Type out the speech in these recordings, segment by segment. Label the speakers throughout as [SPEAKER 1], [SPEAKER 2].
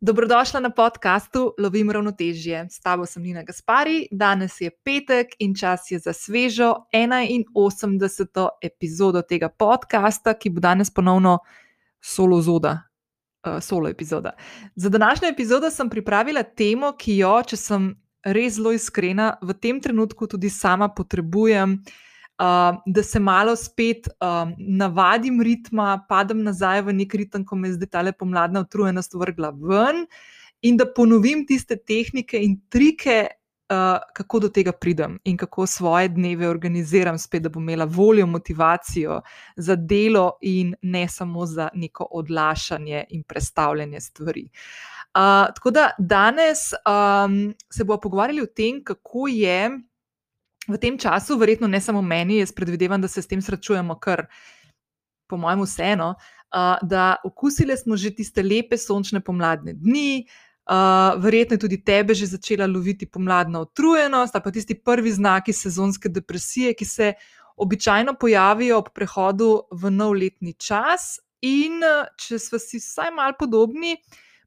[SPEAKER 1] Dobrodošla na podkastu Lovim ravnotežje. S tabo sem Nina Gaspari, danes je petek in čas je za svežo 81. epizodo tega podcasta, ki bo danes ponovno solo zoda. Uh, solo epizoda. Za današnjo epizodo sem pripravila temo, ki jo, če sem res zelo iskrena, v tem trenutku tudi sama potrebujem, uh, uh, da se malo spet um, navadim ritma, padem nazaj v nek ritem, ko me zdaj ta lepo mladna utrujenost vrgla ven in da ponovim tiste tehnike in trike. Uh, kako do tega pridem in kako svoje dneve organiziram, spet, da bom imela voljo, motivacijo za delo, in ne samo za neko odlašanje in predstavljanje stvari. Uh, tako da danes um, se bomo pogovarjali o tem, kako je v tem času, verjetno ne samo meni, jaz predvidevam, da se s tem srečujemo, kar po mojem vseeno, uh, da okusili smo že tiste lepe sončne pomladne dni. Uh, verjetno je tudi tebe že začela loviti pomladna utrujenost, pa tisti prvi znaki sezonske depresije, ki se običajno pojavijo ob prehodu v nov letni čas. In če smo si vsaj malo podobni,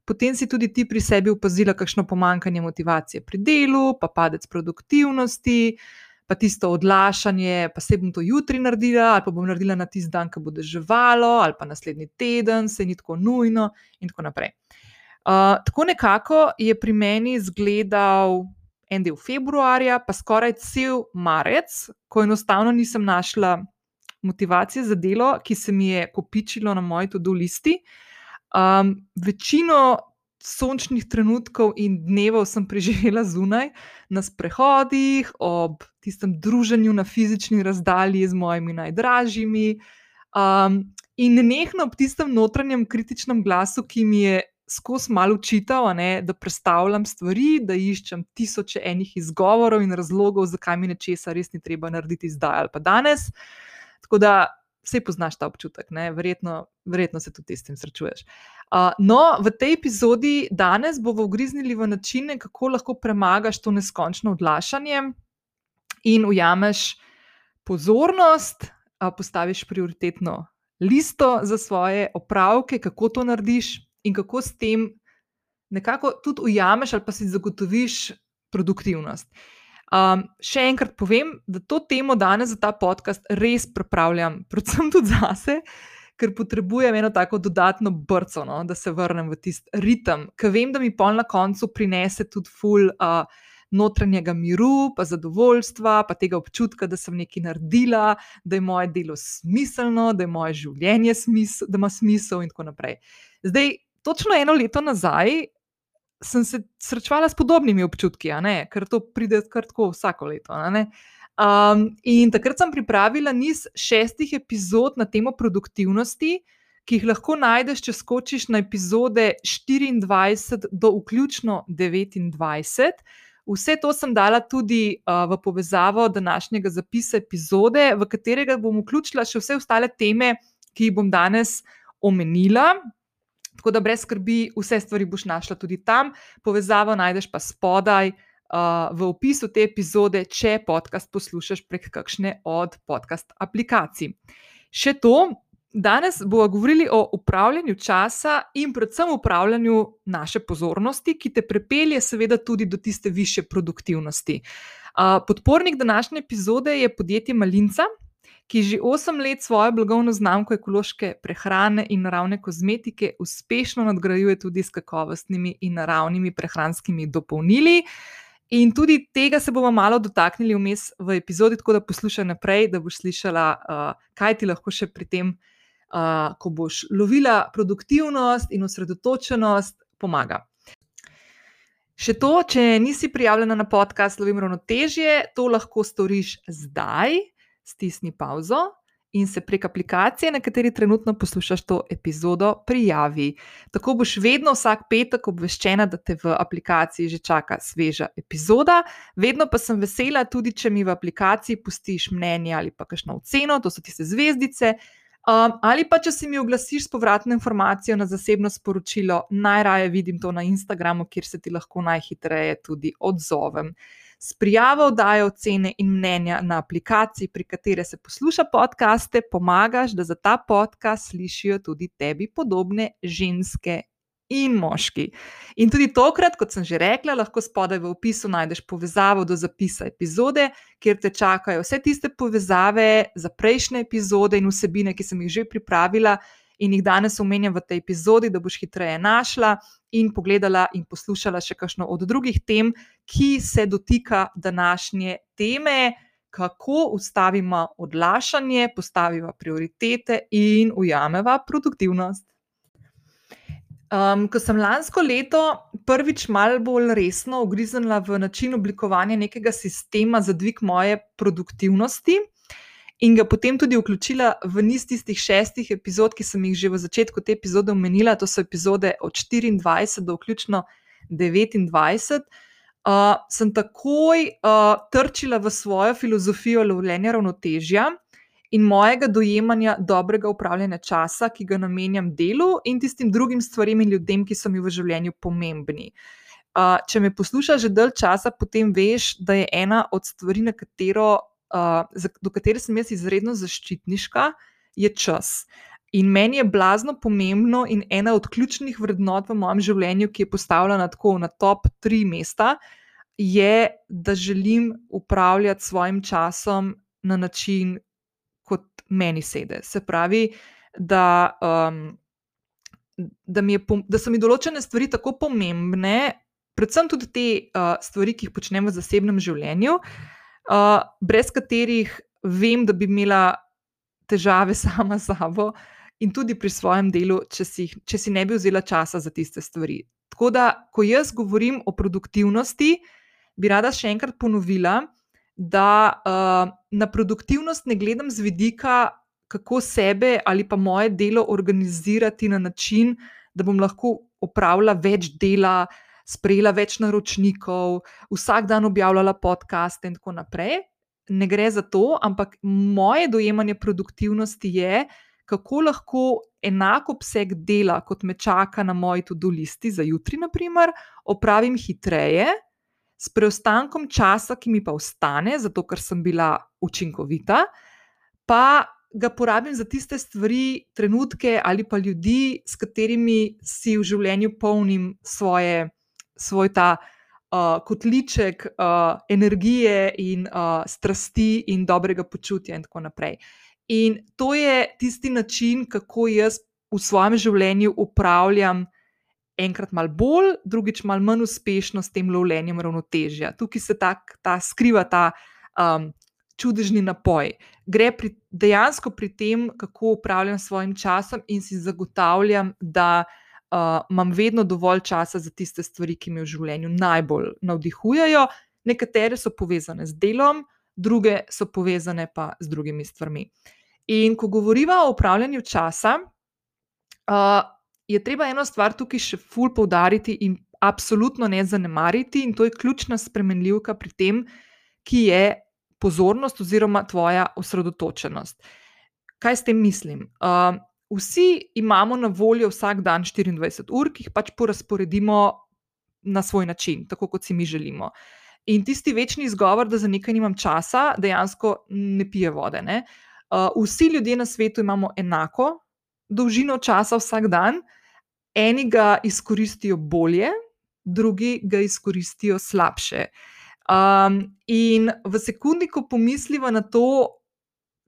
[SPEAKER 1] potem si tudi ti pri sebi opazila, kakšno pomankanje motivacije pri delu, pa padec produktivnosti, uh, pa tisto odlašanje, pa se bom to jutri naredila, ali pa bom naredila na tisti dan, ki bo deževalo, ali pa naslednji teden, se ni tako nujno, in tako naprej. Uh, tako nekako je pri meni izgledal en del februarja, pa skoraj cel marec, ko enostavno nisem našla motivacije za delo, ki se mi je kopičilo na moji to-do listi. Um, večino sončnih trenutkov in dnevov sem preživela zunaj, na sprehodih, ob tistem druženju na fizični razdalji z mojimi najdražjimi. Um, in nehno ob tistem notranjem kritičnem glasu, ki mi je skozi malo učital, da predstavljam stvari, da iščem tisoče enih izgovorov in razlogov, zakaj mi nečesa res ni treba narediti zdaj ali pa danes. Tako da vse poznaš ta občutek, verjetno, verjetno se tudi s tem srečuješ. Uh, no, v tej epizodi danes bomo ugriznili v načine, kako lahko premagaš to neskončno odlašanje in ujameš pozornost, uh, postaviš prioritetno listo za svoje opravke, kako to narediš in kako s tem nekako tudi ujameš ali pa si zagotoviš produktivnost. Um, še enkrat povem, da to temo danes za ta podcast res pripravljam, predvsem tudi zase, ker potrebujem eno tako dodatno brco, no, da se vrnem v tisti ritem, ker vem, da mi pol na koncu prinese tudi ful. Uh, Notranjega miru, pa zadovoljstva, pa tega občutka, da sem nekaj naredila, da je moje delo smiselno, da je moje življenje smisel, da ima smisel, in tako naprej. Zdaj, točno eno leto nazaj sem se srečevala s podobnimi občutki, ker to pride kar tako vsako leto. Um, in takrat sem pripravila niz šestih epizod na temo produktivnosti, ki jih lahko najdeš, če skočiš na epizode 24 do vključno 29. Vse to sem dala tudi uh, v povezavo današnjega zapisa epizode, v katerega bom vključila še vse ostale teme, ki jih bom danes omenila. Tako da brez skrbi, vse stvari boš našla tudi tam, povezavo najdeš pa spodaj uh, v opisu te epizode, če podcast poslušaš prek kakšne od podcast aplikacij. Še to, danes bomo govorili o upravljanju časa in predvsem upravljanju naše pozornosti, ki te prepelje, seveda, tudi do tiste više produktivnosti. Uh, podpornik današnje epizode je podjetje Malinca ki že 8 let svojo blagovno znamko ekološke prehrane in naravne kozmetike uspešno nadgrajuje tudi s kakovostnimi in naravnimi prehranskimi dopolnili. In tudi tega se bomo malo dotaknili vmes v epizodi, tako da poslušaj naprej, da boš slišala, uh, kaj ti lahko še pri tem, uh, ko boš lovila produktivnost in osredotočenost, pomaga. Še to, če nisi prijavljena na podcast Lovim ravnotežje, to lahko storiš zdaj stisni pauzo in se prek aplikacije, na kateri trenutno poslušaš to epizodo, prijavi. Tako boš vedno vsak petek obveščena, da te v aplikaciji že čaka sveža epizoda. Vedno pa sem vesela, tudi če mi v aplikaciji pustiš mnenje ali pa kakšno oceno, to so tiste zvezdice. Um, ali pa, če se mi oglasiš s povratno informacijo na zasebno sporočilo, najraje vidim to na Instagramu, kjer se ti lahko najhitreje tudi odzovem. S prijavo dajo ocene in mnenja na aplikaciji, pri kateri se posluša podkaste, pomagaš, da za ta podcast slišijo tudi tebi podobne ženske in moški. In tudi tokrat, kot sem že rekla, lahko spodaj v opisu najdeš povezavo do zapisa epizode, kjer te čakajo vse tiste povezave za prejšnje epizode in vsebine, ki sem jih že pripravila in jih danes omenjam v tej epizodi, da boš hitreje našla in pogledala in poslušala še kakšno od drugih tem, ki se dotika današnje teme. Kako ustavimo odlašanje, postavimo prioritete in ujamemo produktivnost. Um, ko sem lansko leto prvič malo bolj resno ugriznila v način oblikovanja nekega sistema za dvig moje produktivnosti in ga potem tudi vključila v niz tistih šestih epizod, ki sem jih že v začetku te epizode omenila, to so epizode od 24 do vključno 29. Uh, sem takoj uh, trčila v svojo filozofijo lovljenja ravnotežja, in mojega dojemanja dobrega upravljanja časa, ki ga namenjam delu in tistim drugim stvarem in ljudem, ki so mi v življenju pomembni. Uh, če me poslušaš že dalj časa, potem veš, da je ena od stvari, katero, uh, do katere sem jaz izredno zaščitniška, je čas. In meni je blazno pomembno, in ena od ključnih vrednot v mojem življenju, ki je postavljena tako na top tri mesta, je, da želim upravljati svojim časom na način, kot meni sede. Se pravi, da, um, da, je, da so mi določene stvari tako pomembne, predvsem tudi te uh, stvari, ki jih počnem v zasebnem življenju, uh, brez katerih vem, da bi imela težave sama z sabo in tudi pri svojem delu, če si, če si ne bi vzela časa za tiste stvari. Tako da, ko jaz govorim o produktivnosti, bi rada še enkrat ponovila, da uh, na produktivnost ne gledam z vidika, kako sebe ali pa moje delo organizirati na način, da bom lahko opravila več dela, sprejela več naročnikov, vsak dan objavljala podcaste in tako naprej. Ne gre za to, ampak moje dojemanje produktivnosti je, kako lahko enak obseg dela, kot me čaka na moji tudi listi za jutri, naprimer, opravim hitreje, s preostankom časa, ki mi pa ostane, zato ker sem bila učinkovita, pa ga porabim za tiste stvari, trenutke ali pa ljudi, s katerimi si v življenju polnim svoje, svoj ta uh, kotliček uh, energije in uh, strasti in dobrega počutja, in tako naprej. In to je tisti način, kako jaz v svojem življenju upravljam enkrat malo bolj, drugič malo manj uspešno s tem lovljenjem ravnotežja. Tukaj se tak, ta skriva ta um, čudežni napoj. Gre pri, dejansko pri tem, kako upravljam s svojim časom in si zagotavljam, da uh, imam vedno dovolj časa za tiste stvari, ki me v življenju najbolj navdihujejo. Nekatere so povezane z delom, druge so povezane pa z drugimi stvarmi. In ko govorimo o upravljanju časa, uh, je treba eno stvar tukaj še ful poudariti in absolutno ne zanemariti, in to je ključna spremenljivka pri tem, ki je pozornost oziroma tvoja osredotočenost. Kaj s tem mislim? Uh, vsi imamo na voljo vsak dan 24 ur, ki jih pač porazporedimo na svoj način, tako kot si mi želimo. In tisti večni izgovor, da za nekaj nimam časa, dejansko ne pije vode. Ne? Uh, vsi ljudje na svetu imamo enako dolžino časa vsak dan, eni ga izkoristijo bolje, drugi ga izkoristijo slabše. Um, in v sekundi, ko pomislimo na to,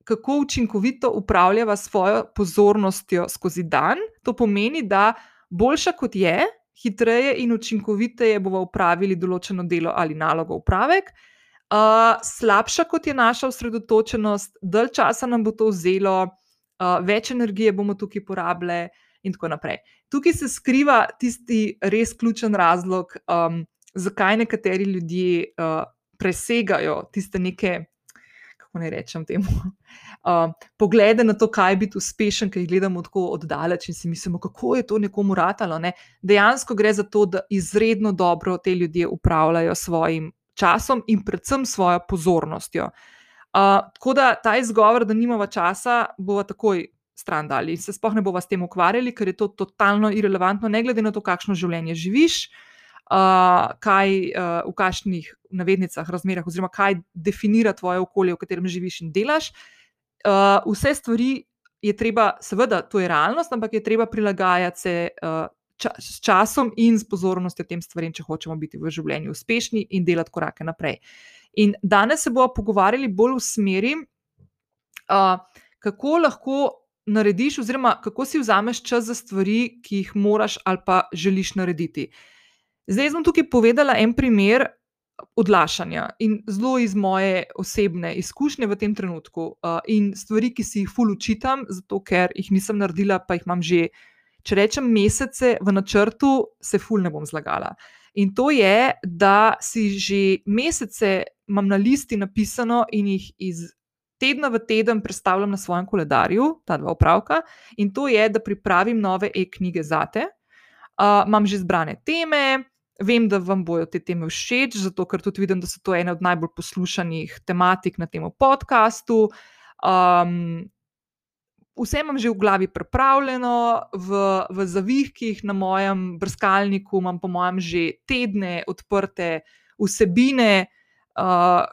[SPEAKER 1] kako učinkovito upravljava svojo pozornostjo skozi dan, to pomeni, da boljša kot je, hitreje in učinkoviteje bomo upravili določeno delo ali nalogo upravek. Uh, slabša kot je naša osredotočenost, dalj časa nam bo to vzelo, uh, več energije bomo tukaj porabili, in tako naprej. Tukaj se skriva tisti res ključen razlog, um, zakaj nekateri ljudje uh, presegajo tiste neke, naj rečem temu. Uh, poglede na to, kaj je biti uspešen, ki jih gledamo tako oddaleč in si mislimo, kako je to nekomu ratalo. Ne? Dejansko gre za to, da izredno dobro te ljudje upravljajo svojim časom in predvsem svojo pozornostjo. Uh, tako da ta izgovor, da nimamo časa, bo takoj stran dali. Se sploh ne bomo s tem ukvarjali, ker je to totalno irrelevantno, ne glede na to, kakšno življenje živiš, uh, kaj uh, v kakšnih navednicah, razmerah, oziroma kaj definira tvoje okolje, v katerem živiš in delaš. Uh, vse stvari je treba, seveda, to je realnost, ampak je treba prilagajati se uh, ča, s časom in s pozornostjo tem stvarem, če hočemo biti v življenju uspešni in delati korake naprej. In danes se bomo pogovarjali bolj v smeri, uh, kako lahko narediš, oziroma kako si vzameš čas za stvari, ki jih moraš ali pa želiš narediti. Zdaj bom tukaj povedala en primer odlašanja in zelo iz moje osebne izkušnje v tem trenutku uh, in stvari, ki si jih ful učitam, zato ker jih nisem naredila, pa jih imam že, če rečem, mesece v načrtu, se ful ne bom zlagala. In to je, da si že mesece imam na listi napisano in jih iz tedna v teden predstavljam na svojem koledarju, ta dva opravka, in to je, da pripravim nove e-knjige za te. Uh, imam že zbrane teme, vem, da vam bodo te teme všeč, zato ker tudi vidim, da so to ene od najbolj poslušanih tematik na tem podkastu. Um, vse imam že v glavi pripravljeno, v, v zavihkih na mojem brskalniku imam, po mojem, že tedne odprte vsebine. Uh,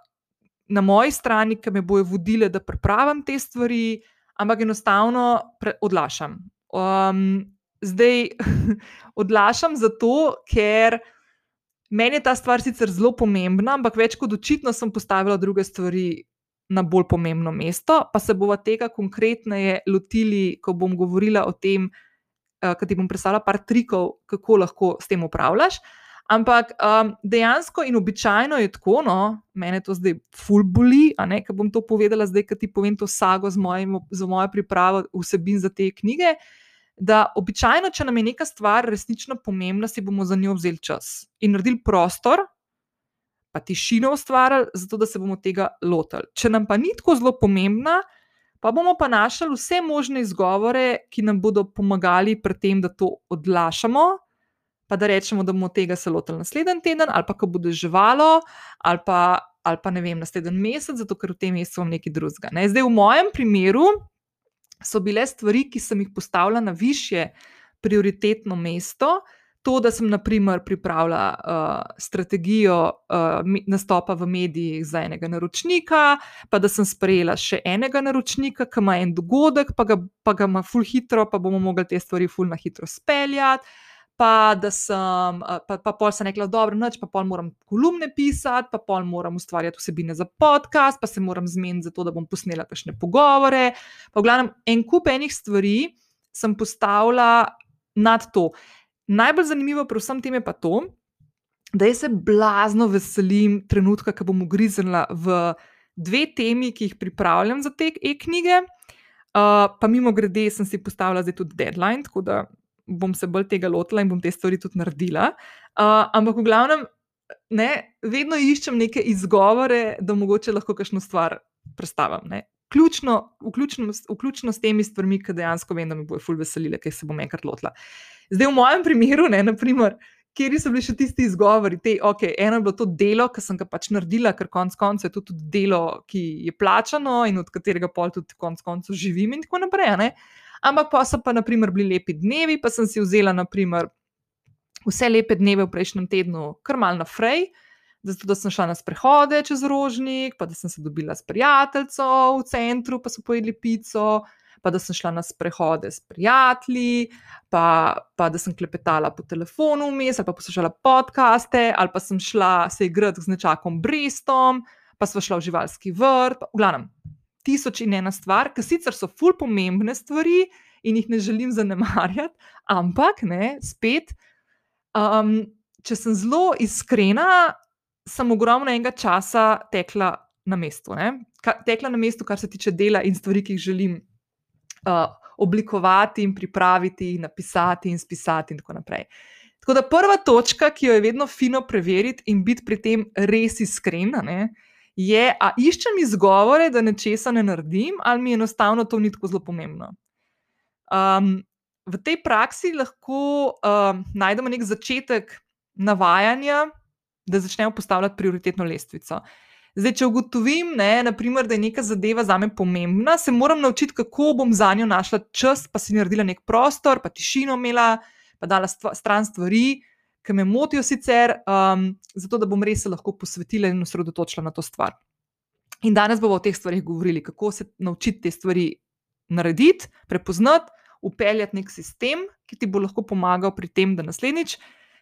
[SPEAKER 1] na moji strani, ki me bojo vodile, da pripravim te stvari, ampak enostavno odlašam. Um, zdaj odlašam zato, ker meni je ta stvar sicer zelo pomembna, ampak več kot očitno sem postavila druge stvari. Na bolj pomembno mesto, pa se bomo tega konkretneje lotili, ko bom govorila o tem, uh, kaj ti bom predstavila, par trikov, kako lahko s tem upravljaš. Ampak um, dejansko in običajno je tako, no, mene to zdaj ful boli, ker bom to povedala zdaj, ker ti povem to sago z, mojim, z mojo pripravo vsebin za te knjige. Da običajno, če nam je neka stvar resnično pomembna, si bomo za njo vzeli čas in naredili prostor, pa tišino ustvarjali, zato da se bomo tega lotili. Če nam pa ni tako zelo pomembna, pa bomo pa našli vse možne izgovore, ki nam bodo pomagali pri tem, da to odlašamo, pa da rečemo, da bomo tega se lotili naslednji teden, ali pa ko bo deževalo, ali pa, ali pa ne vem, naslednji mesec, zato ker v tem mesecu imam nekaj drugega. Ne? Zdaj, v mojem primeru so bile stvari, ki sem jih postavila na više prioritetno mesto. To, da sem, na primer, pripravila uh, strategijo uh, nastopa v medijih za enega naročnika, pa da sem sprejela še enega naročnika, ki ima en dogodek, pa ga, pa ga ima ful hitro, pa bomo mogli te stvari ful na hitro speljati pa da sem, eh, pa, pa pol sem rekla, dobro, noč, pa pol moram kolumne pisati, pa pol moram ustvarjati vsebine za podcast, pa se moram zmeniti za to, da bom posnela kakšne pogovore. Pa v glavnem, en kup enih stvari sem postavila nad to. Najbolj zanimivo pri vsem tem je pa to, da se blazno veselim trenutka, ko bom ugriznila v dve temi, ki jih pripravljam za te e-knjige. Uh, pa mimo grede, sem si postavila zdaj tudi deadline, tako da bom se bolj tega lotila in bom te stvari tudi naredila. Uh, ampak v glavnem, ne, vedno iščem neke izgovore, da mogoče lahko kakšno stvar predstavim. Vključno, vključno, vključno s temi stvarmi, ki dejansko vem, da me bojo ful veselile, ker se bom enkrat lotila. Zdaj, v mojem primeru, ne, naprimer, kjer so bili še tisti izgovori, te, ok, eno je bilo to delo, ki sem ga pač naredila, ker konec koncev je to tudi delo, ki je plačano in od katerega pol tudi konec koncev živim in tako naprej. Ne ampak pa so pa, naprimer, bili lepi dnevi, pa sem si vzela, naprimer, vse lepe dneve v prejšnjem tednu, kar mal na frej. Zato, da sem šla na sprehode čez rožnik, pa da sem se dobila s prijateljico v centru, pa so pojedli pico, pa da sem šla na sprehode s prijatelji, pa, pa da sem klepetala po telefonu vmes, ali pa poslušala podkaste, ali pa sem šla se igrati z nečakom Brestom, pa smo šla v živalski vrt, v glavnem tisoč in ena stvar, ki sicer so ful pomembne stvari in jih ne želim zanemarjati, ampak ne, spet, um, če sem zelo iskrena, sem ogromno enega časa tekla na mestu. Ka, tekla na mestu, kar se tiče dela in stvari, ki jih želim. Uh, Oblikovati in pripraviti, in napisati in spisati, in tako naprej. Tako da prva točka, ki jo je vedno fino preveriti in biti pri tem res iskrena, ne, je, a iščem izgovore, da nečesa ne naredim, ali mi enostavno to ni tako zelo pomembno. Um, v tej praksi lahko um, najdemo nek začetek navajanja, da začnemo postavljati prioritetno lestvico. Zdaj, če ugotovim, ne, naprimer, da je neka zadeva za me pomembna, se moram naučiti, kako bom za njo našla čas, pa si naredila nek prostor, pa tišino imela, pa dala stva, stran stvari, ki me motijo sicer, um, zato da bom res se lahko posvetila in osredotočila na to stvar. In danes bomo o teh stvarih govorili, kako se naučiti te stvari narediti, prepoznati, upeljati nek sistem, ki ti bo lahko pomagal pri tem, da naslednjič,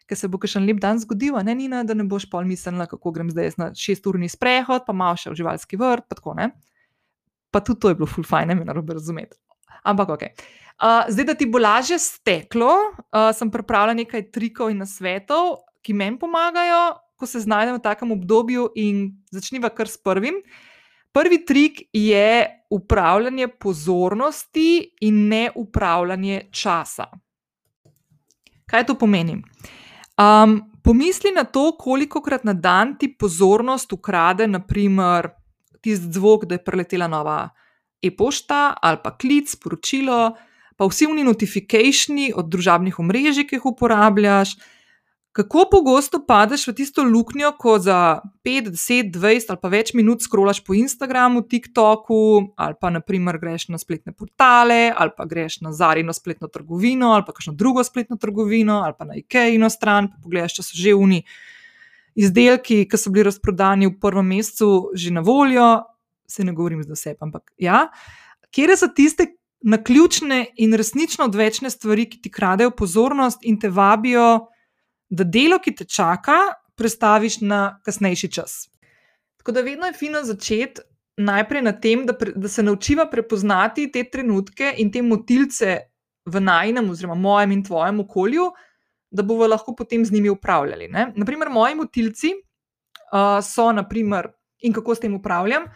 [SPEAKER 1] ker se bo še en lep dan zgodil, ne Nina, da ne boš pol mislila, kako grem zdaj na šesturni sprehod, pa malo še v živalski vrt, pa tako ne. Pa tudi to je bilo fulfajn, ne me narobe razumeti. Ampak ok. Uh, zdaj, da ti bo lažje steklo, uh, sem pripravila nekaj trikov in nasvetov, ki meni pomagajo, ko se znajdem v takem obdobju in začniva kar s prvim. Prvi trik je upravljanje pozornosti in ne upravljanje časa. Kaj to pomeni? Um, pomisli na to, koliko krat na dan ti pozornost ukrade, naprimer, tisti zvok, da je preletela nova e-pošta ali pa klic, sporočilo, pa vsi oni notifikacijski od družabnih omrežij, ki jih uporabljaš. Kako pogosto padeš v tisto luknjo, ko za 5, 10, 20 ali pa več minut skrolaš po Instagramu, TikToku, ali pa naprimer greš na spletne portale, ali pa greš na Zarino spletno trgovino, ali pa kakšno drugo spletno trgovino, ali pa na IKEA-ino stran, pa pogledaš, če so že uni izdelki, ki so bili razprodani v prvem mesecu, že na voljo. Se ne govorim za sebe, ampak ja. Kje so tiste na ključne in resnično odvečne stvari, ki ti kradejo pozornost in te vabijo? da delo, ki te čaka, prestaviš na kasnejši čas. Tako da vedno je fino začeti najprej na tem, da, pre, da se naučiva prepoznati te trenutke in te motilce v najnem, oziroma mojem in tvojem okolju, da bomo lahko potem z njimi upravljali. Ne? Naprimer, moji motilci uh, so, naprimer, in kako s tem upravljam.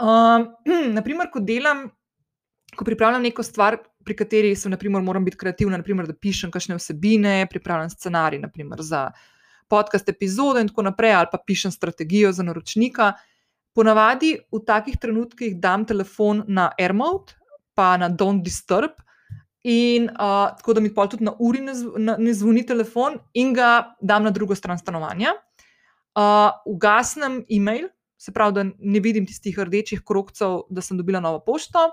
[SPEAKER 1] Uh, naprimer, ko delam, ko pripravljam neko stvar, pri kateri sem, naprimer, moram biti kreativna, naprimer, da pišem kakšne vsebine, pripravljam scenarij naprimer, za podcast epizode in tako naprej, ali pa pišem strategijo za naročnika. Ponavadi v takih trenutkih dam telefon na AirMode, pa na Don't Disturb, in uh, tako da mi pa tudi na uri ne, ne, ne zvoni telefon, in ga dam na drugo stran stanovanja. Uh, ugasnem e-mail, se pravi, da ne vidim tistih rdečih krokcev, da sem dobila novo pošto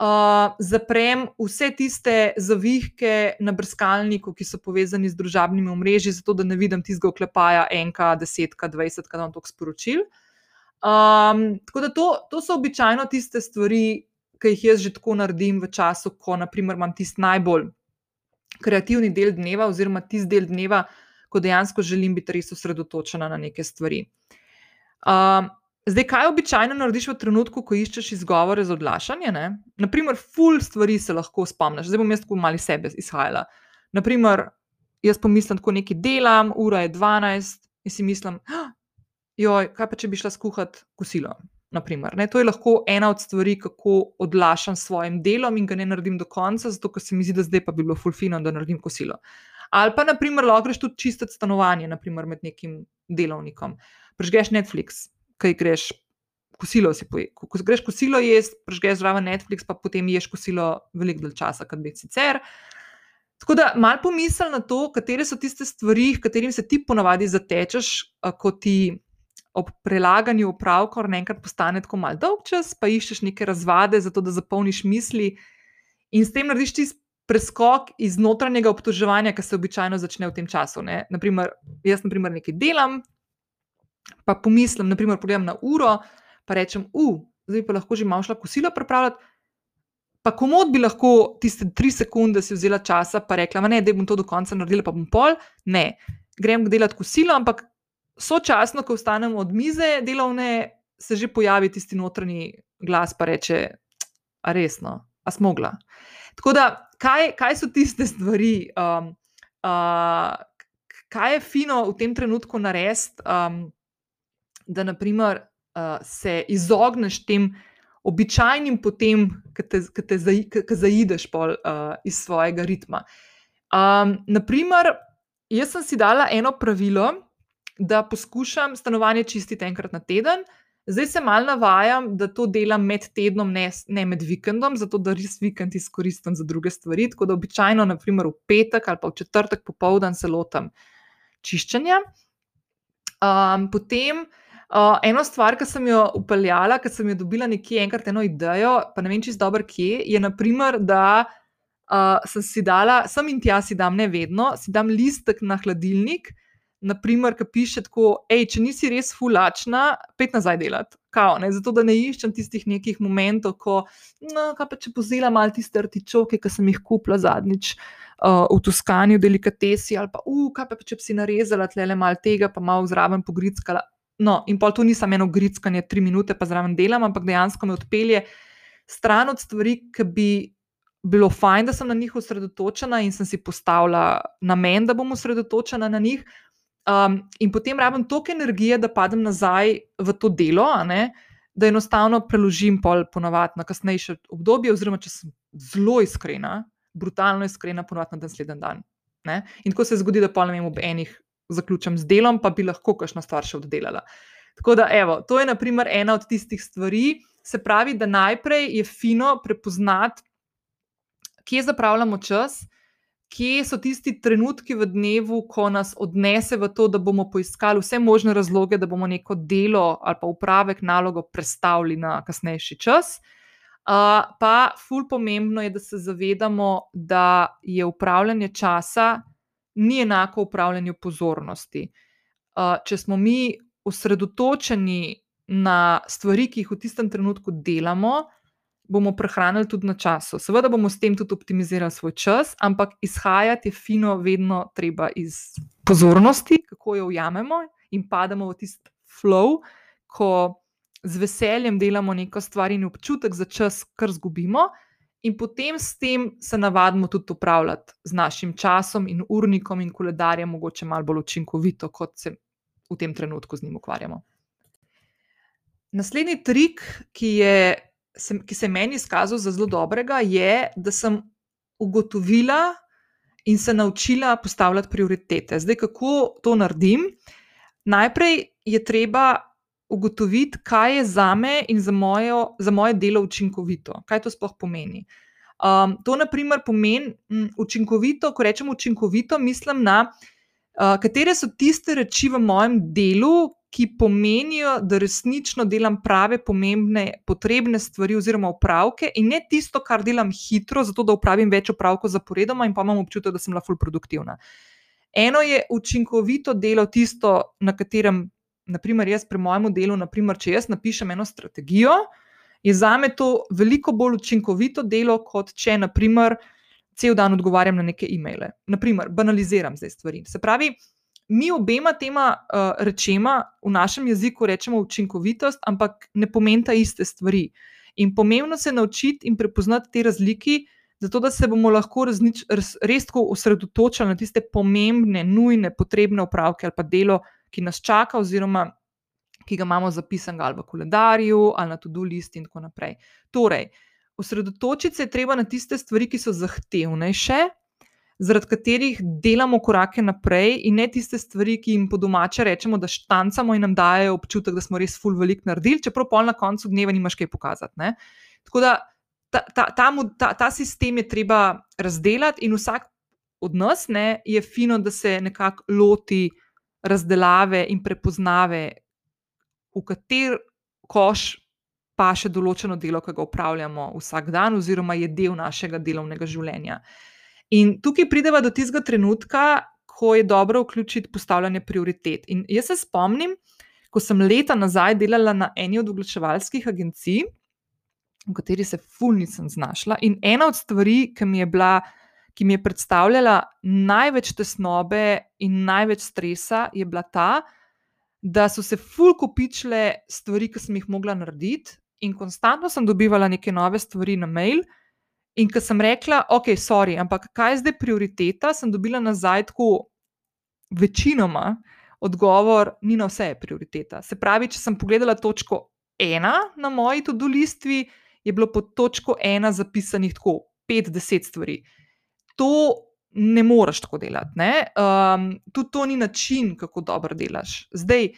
[SPEAKER 1] uh, zaprem vse tiste zavihke na brskalniku, ki so povezani z družabnimi omrežji, zato da ne vidim tistega oklepaja enka, desetka, dvajsetka, da vam to sporočil. Um, tako da to, to so običajno tiste stvari, ki jih jaz že tako naredim v času, ko naprimer, imam tisti najbolj kreativni del dneva, oziroma tisti del dneva, ko dejansko želim biti res osredotočena na neke stvari. Um, Zdaj, kaj običajno narediš v trenutku, ko iščeš izgovore za odlašanje? Ne? Naprimer, full stvari se lahko spomniš. Zdaj bom jaz tako mali sebe izhajala. Naprimer, jaz pomislim, ko nekaj delam, ura je 12 in si mislim, joj, kaj pa če bi šla skuhati kosilo. Naprimer, to je lahko ena od stvari, kako odlašam s svojim delom in ga ne naredim do konca, zato ker se mi zdi, da zdaj pa bi bilo fulfino, da naredim kosilo. Ali pa, naprimer, lahko greš tudi čistiti stanovanje, naprimer, med nekim delovnikom. Prežgeš Netflix, kaj greš. Kosilo si poje. Ko greš kosilo jesti, prežgeš zraven Netflix, pa potem ješ kosilo veliko dalj časa, kot bi sicer. Tako da mal pomisli na to, katere so tiste stvari, katerim se ti ponavadi zatečeš, ko ti ob prelaganju upravka naenkrat postane tako mal dolg čas, pa iščeš neke razvade, zato da zapolniš misli in s tem narediš ti preskok iz notranjega obtoževanja, ki se običajno začne v tem času. Naprimer, jaz, naprimer, nekaj delam, pa pomislim, naprimer, pogledam na uro, pa rečem, uf, zdaj pa lahko že malo šla kosilo pripravljati. Pa komod bi lahko tiste tri sekunde si vzela časa, pa rekla, ne, da bom to do konca naredila, pa bom pol. Ne, grem delati kosilo, ampak sočasno, ko vstanem od mize delovne, se že pojavi tisti notranji glas, pa reče, a resno, a smogla. Tako da, kaj, kaj so tiste stvari, um, uh, kaj je fino v tem trenutku narediti? Um, da naprimer, uh, se izogneš tem običajnim potem, ki te, te zaideš pol, uh, iz svojega ritma. Um, naprimer, jaz sem si dala eno pravilo, da poskušam stanovanje čistiti enkrat na teden. Zdaj se mal navajam, da to delam med tednom, ne, ne med vikendom, zato da res vikend izkoristim za druge stvari. Tako da običajno, naprimer v petek ali pa v četrtek popoldan se lotam čiščenja. Um, potem Uh, eno stvar, ki sem jo upeljala, ker sem jo dobila nekje enkrat eno idejo, pa ne vem čisto dobro, kje je, naprimer, da uh, sem si dala, sem in tja si dam, ne vedno, si dam listek na hladilnik, naprimer, ki piše tako, hej, če nisi res fulačna, pet nazaj delati. Kao, ne, zato, da ne iščem tistih nekih momentov, ko, no, kaj pa če pozela malo tiste artičoke, ki sem jih kupila zadnjič uh, v Toskani, v delikatesi, ali pa, uh, kaj pa če bi si narezala tle le malo tega, pa malo zraven pogrickala. No, in pa to ni samo eno grickanje, tri minute pa zraven delam, ampak dejansko me odpelje stran od stvari, ki bi bilo fajn, da sem na njih osredotočena in sem si postavila namen, da bom osredotočena na njih. Um, in potem rabim toliko energije, da padem nazaj v to delo, da enostavno preložim pol ponovadi na kasnejše obdobje, oziroma če sem zelo iskrena, brutalno iskrena, ponovadi na naslednji dan. Ne? In tako se zgodi, da pa ne vem, ob enih zaključim z delom, pa bi lahko kakšno stvar še oddelala. Tako da, evo, to je naprimer ena od tistih stvari. Se pravi, da najprej je fino prepoznati, kje zapravljamo čas, kje so tisti trenutki v dnevu, ko nas odnese v to, da bomo poiskali vse možne razloge, da bomo neko delo ali pa upravek nalogo prestavili na kasnejši čas. Uh, pa, ful pomembno je, da se zavedamo, da je upravljanje časa ni enako upravljanju pozornosti. Če smo mi osredotočeni na stvari, ki jih v tistem trenutku delamo, bomo prehranili tudi na času. Seveda bomo s tem tudi optimizirali svoj čas, ampak izhajati je fino, vedno treba iz pozornosti, kako jo ujamemo in pademo v tisti flow, ko z veseljem delamo neko stvar in občutek za čas, kar zgubimo. In potem s tem se navadimo tudi upravljati z našim časom in urnikom in koledarjem, mogoče malo bolj učinkovito, kot se v tem trenutku z njim ukvarjamo. Naslednji trik, ki, je, ki se je meni izkazal za zelo dobrega, je, da sem ugotovila in se naučila postavljati prioritete. Zdaj, kako to naredim? Najprej je treba ugotoviti, kaj je za me in za, mojo, za moje delo učinkovito. Kaj to sploh pomeni? Um, to, na primer, pomeni m, učinkovito, ko rečem učinkovito, mislim na uh, katere so tiste reči v mojem delu, ki pomenijo, da resnično delam prave, pomembne, potrebne stvari oziroma upravke, in ne tisto, kar delam hitro, zato da upravim več upravkov zaporedoma in pa imam občutek, da sem lahko produktivna. Eno je učinkovito delo, tisto, na katerem naprimer, jaz pri mojem delu, naprimer, če jaz napišem eno strategijo, je za me to veliko bolj učinkovito delo, kot če, naprimer, cel dan odgovarjam na neke e-maile. Naprimer, banaliziram zdaj stvari. Se pravi, mi obema tema uh, rečema v našem jeziku rečemo učinkovitost, ampak ne pomenita iste stvari. In pomembno se je naučiti in prepoznati te razlike. Zato, da se bomo lahko resnič, res, res tako osredotočili na tiste pomembne, nujne, potrebne upravke ali pa delo, ki nas čaka, oziroma ki ga imamo zapisanega ali v koledarju ali na to-do list in tako naprej. Torej, osredotočiti se je treba na tiste stvari, ki so zahtevnejše, zaradi katerih delamo korake naprej, in ne tiste stvari, ki jim po domače rečemo, da štancamo in nam dajo občutek, da smo res full velik naredili, čeprav pol na koncu dneva nimaš kaj pokazati. Ne? Tako da ta, ta, ta, ta, ta sistem je treba razdeliti, in vsak od nas ne, je fino, da se nekako loti razdelave in prepoznave, v kater koš pa še določeno delo, ki ga upravljamo vsak dan, oziroma je del našega delovnega življenja. In tukaj pridemo do tistega trenutka, ko je dobro vključiti postavljanje prioritet. In jaz se spomnim, ko sem leta nazaj delala na eni od oglaševalskih agencij, v kateri se ful nisem znašla. In ena od stvari, ki mi je bila ki mi je predstavljala največ tesnobe in največ stresa, je bila ta, da so se fulkopičile stvari, ki sem jih mogla narediti, in konstantno sem dobivala neke nove stvari na mail. In ko sem rekla, ok, sorry, ampak kaj je zdaj prioriteta, sem dobila nazaj tako večinoma odgovor, ni na vse prioriteta. Se pravi, če sem pogledala točko ena na moji to-do listvi, je bilo pod točko ena zapisanih tako 5-10 stvari to ne moreš tako delati. Um, tudi to ni način, kako dobro delaš. Zdaj,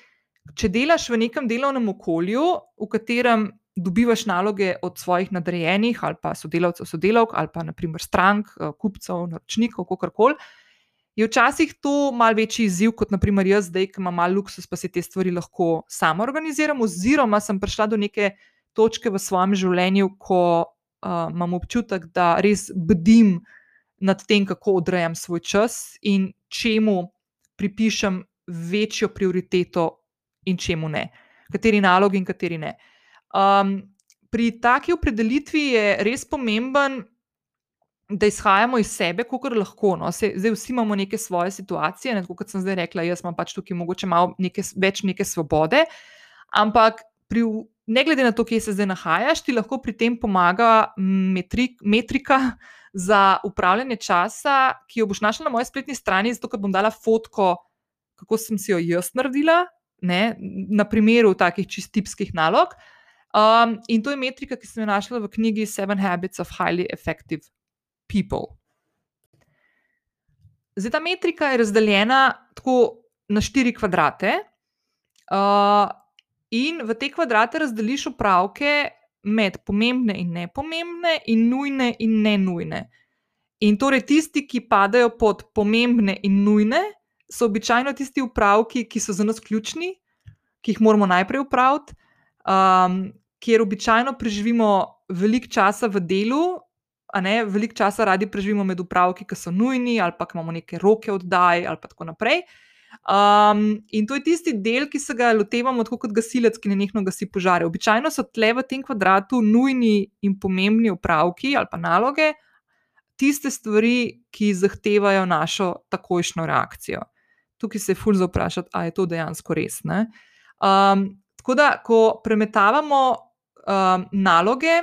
[SPEAKER 1] če delaš v nekem delovnem okolju, v katerem dobivaš naloge od svojih nadrejenih ali pa sodelavcev, sodelavk ali pa naprimer strank, eh, kupcev, naročnikov, kako koli. Je včasih to mal večji izziv, kot naprimer jaz, zdaj, ki imam malo luksus, pa si te stvari lahko sama organiziram, oziroma sem prišla do neke točke v svojem življenju, ko uh, imam občutek, da res bdim uh, nad tem, kako odrejam svoj čas in čemu pripišem večjo prioriteto in čemu ne, kateri nalogi in kateri ne. Um, pri taki opredelitvi je res pomemben, da izhajamo iz sebe, kako lahko. No. Se, zdaj vsi imamo neke svoje situacije, ne, kot sem zdaj rekla, jaz imam pač tukaj mogoče malo neke, več neke svobode, ampak pri, ne glede na to, kje se zdaj nahajaš, ti lahko pri tem pomaga metrik, metrika za upravljanje časa, ki jo boš našla na moji spletni strani, zato ker bom dala fotko, kako sem si jo jaz naredila, ne, na primeru takih čistipskih nalog. Um, in to je metrika, ki sem jo našla v knjigi Seven Habits of Highly Effective People. Zdaj, ta metrika je razdeljena tako na štiri kvadrate, uh, in v te kvadrate razdeliš upravke med pomembne in nepomembne, in nujne in ne nujne. In torej tisti, ki padajo pod pomembne in nujne, so običajno tisti upravki, ki so za nas ključni, ki jih moramo najprej upraviti, um, kjer običajno preživimo veliko časa v delu, ne veliko časa radi preživimo med upravki, ki so nujni, ali pa imamo neke roke oddaj, ali pa tako naprej. Um, in to je tisti del, ki se ga lotevamo tako kot gasilec, ki ne nekno gasi požare. Običajno so tle v tem kvadratu nujni in pomembni upravki ali pa naloge, tiste stvari, ki zahtevajo našo takojšno reakcijo. Tukaj se je ful za vprašati, ali je to dejansko res. Um, tako da, ko premetavamo um, naloge